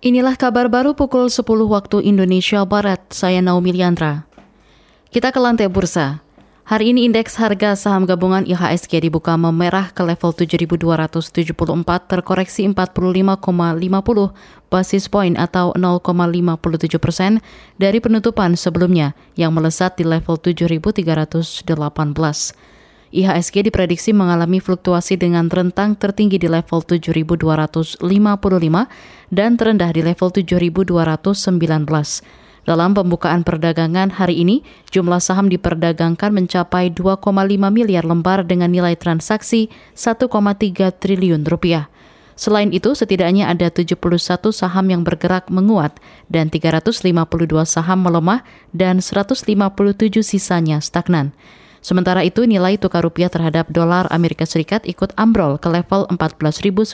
Inilah kabar baru pukul 10 waktu Indonesia Barat. Saya Naomi Liandra. Kita ke lantai bursa. Hari ini indeks harga saham gabungan IHSG dibuka memerah ke level 7.274 terkoreksi 45,50 basis point atau 0,57 persen dari penutupan sebelumnya yang melesat di level 7.318. IHSG diprediksi mengalami fluktuasi dengan rentang tertinggi di level 7.255 dan terendah di level 7.219. Dalam pembukaan perdagangan hari ini, jumlah saham diperdagangkan mencapai 2,5 miliar lembar dengan nilai transaksi 1,3 triliun rupiah. Selain itu, setidaknya ada 71 saham yang bergerak menguat dan 352 saham melemah dan 157 sisanya stagnan. Sementara itu, nilai tukar rupiah terhadap dolar Amerika Serikat ikut ambrol ke level 14.920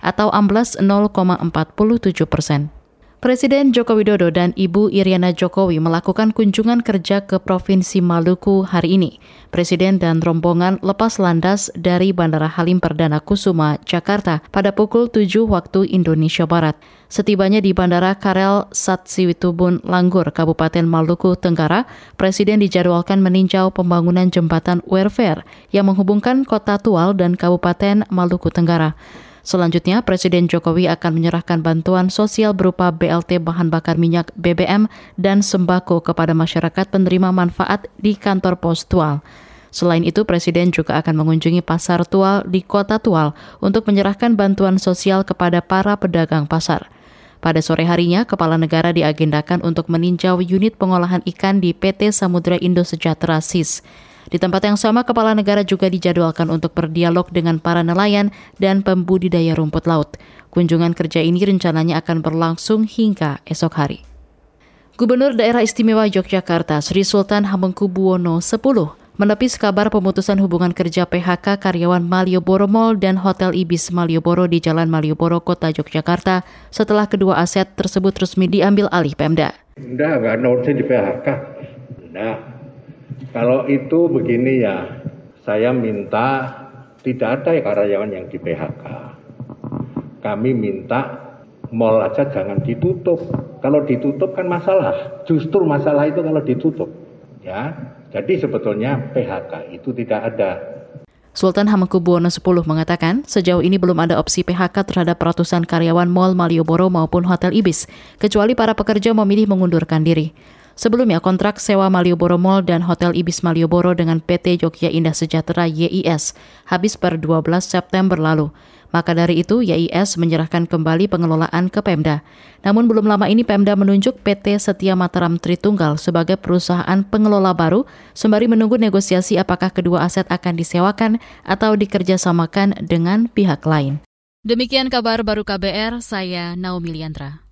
atau amblas 0,47 persen. Presiden Joko Widodo dan Ibu Iriana Jokowi melakukan kunjungan kerja ke Provinsi Maluku hari ini. Presiden dan rombongan lepas landas dari Bandara Halim Perdana Kusuma, Jakarta pada pukul 7 waktu Indonesia Barat. Setibanya di Bandara Karel Satsiwitubun Langgur, Kabupaten Maluku Tenggara, Presiden dijadwalkan meninjau pembangunan jembatan Werfer yang menghubungkan Kota Tual dan Kabupaten Maluku Tenggara. Selanjutnya, Presiden Jokowi akan menyerahkan bantuan sosial berupa BLT bahan bakar minyak BBM dan sembako kepada masyarakat penerima manfaat di kantor pos Tual. Selain itu, Presiden juga akan mengunjungi pasar Tual di kota Tual untuk menyerahkan bantuan sosial kepada para pedagang pasar. Pada sore harinya, Kepala Negara diagendakan untuk meninjau unit pengolahan ikan di PT Samudra Indo Sejahtera SIS. Di tempat yang sama, kepala negara juga dijadwalkan untuk berdialog dengan para nelayan dan pembudidaya rumput laut. Kunjungan kerja ini rencananya akan berlangsung hingga esok hari. Gubernur Daerah Istimewa Yogyakarta Sri Sultan Hamengkubuwono X menepis kabar pemutusan hubungan kerja PHK karyawan Malioboro Mall dan Hotel Ibis Malioboro di Jalan Malioboro, Kota Yogyakarta setelah kedua aset tersebut resmi diambil alih Pemda. Enggak, enggak di PHK. Enggak, kalau itu begini ya, saya minta tidak ada karyawan yang di PHK. Kami minta mall aja jangan ditutup. Kalau ditutup kan masalah. Justru masalah itu kalau ditutup. Ya, jadi sebetulnya PHK itu tidak ada. Sultan Hamengkubuwono X mengatakan, sejauh ini belum ada opsi PHK terhadap ratusan karyawan Mall Malioboro maupun Hotel Ibis, kecuali para pekerja memilih mengundurkan diri. Sebelumnya, kontrak sewa Malioboro Mall dan Hotel Ibis Malioboro dengan PT Jogja Indah Sejahtera YIS habis per 12 September lalu. Maka dari itu, YIS menyerahkan kembali pengelolaan ke Pemda. Namun belum lama ini Pemda menunjuk PT Setia Mataram Tritunggal sebagai perusahaan pengelola baru, sembari menunggu negosiasi apakah kedua aset akan disewakan atau dikerjasamakan dengan pihak lain. Demikian kabar baru KBR, saya Naomi Liandra.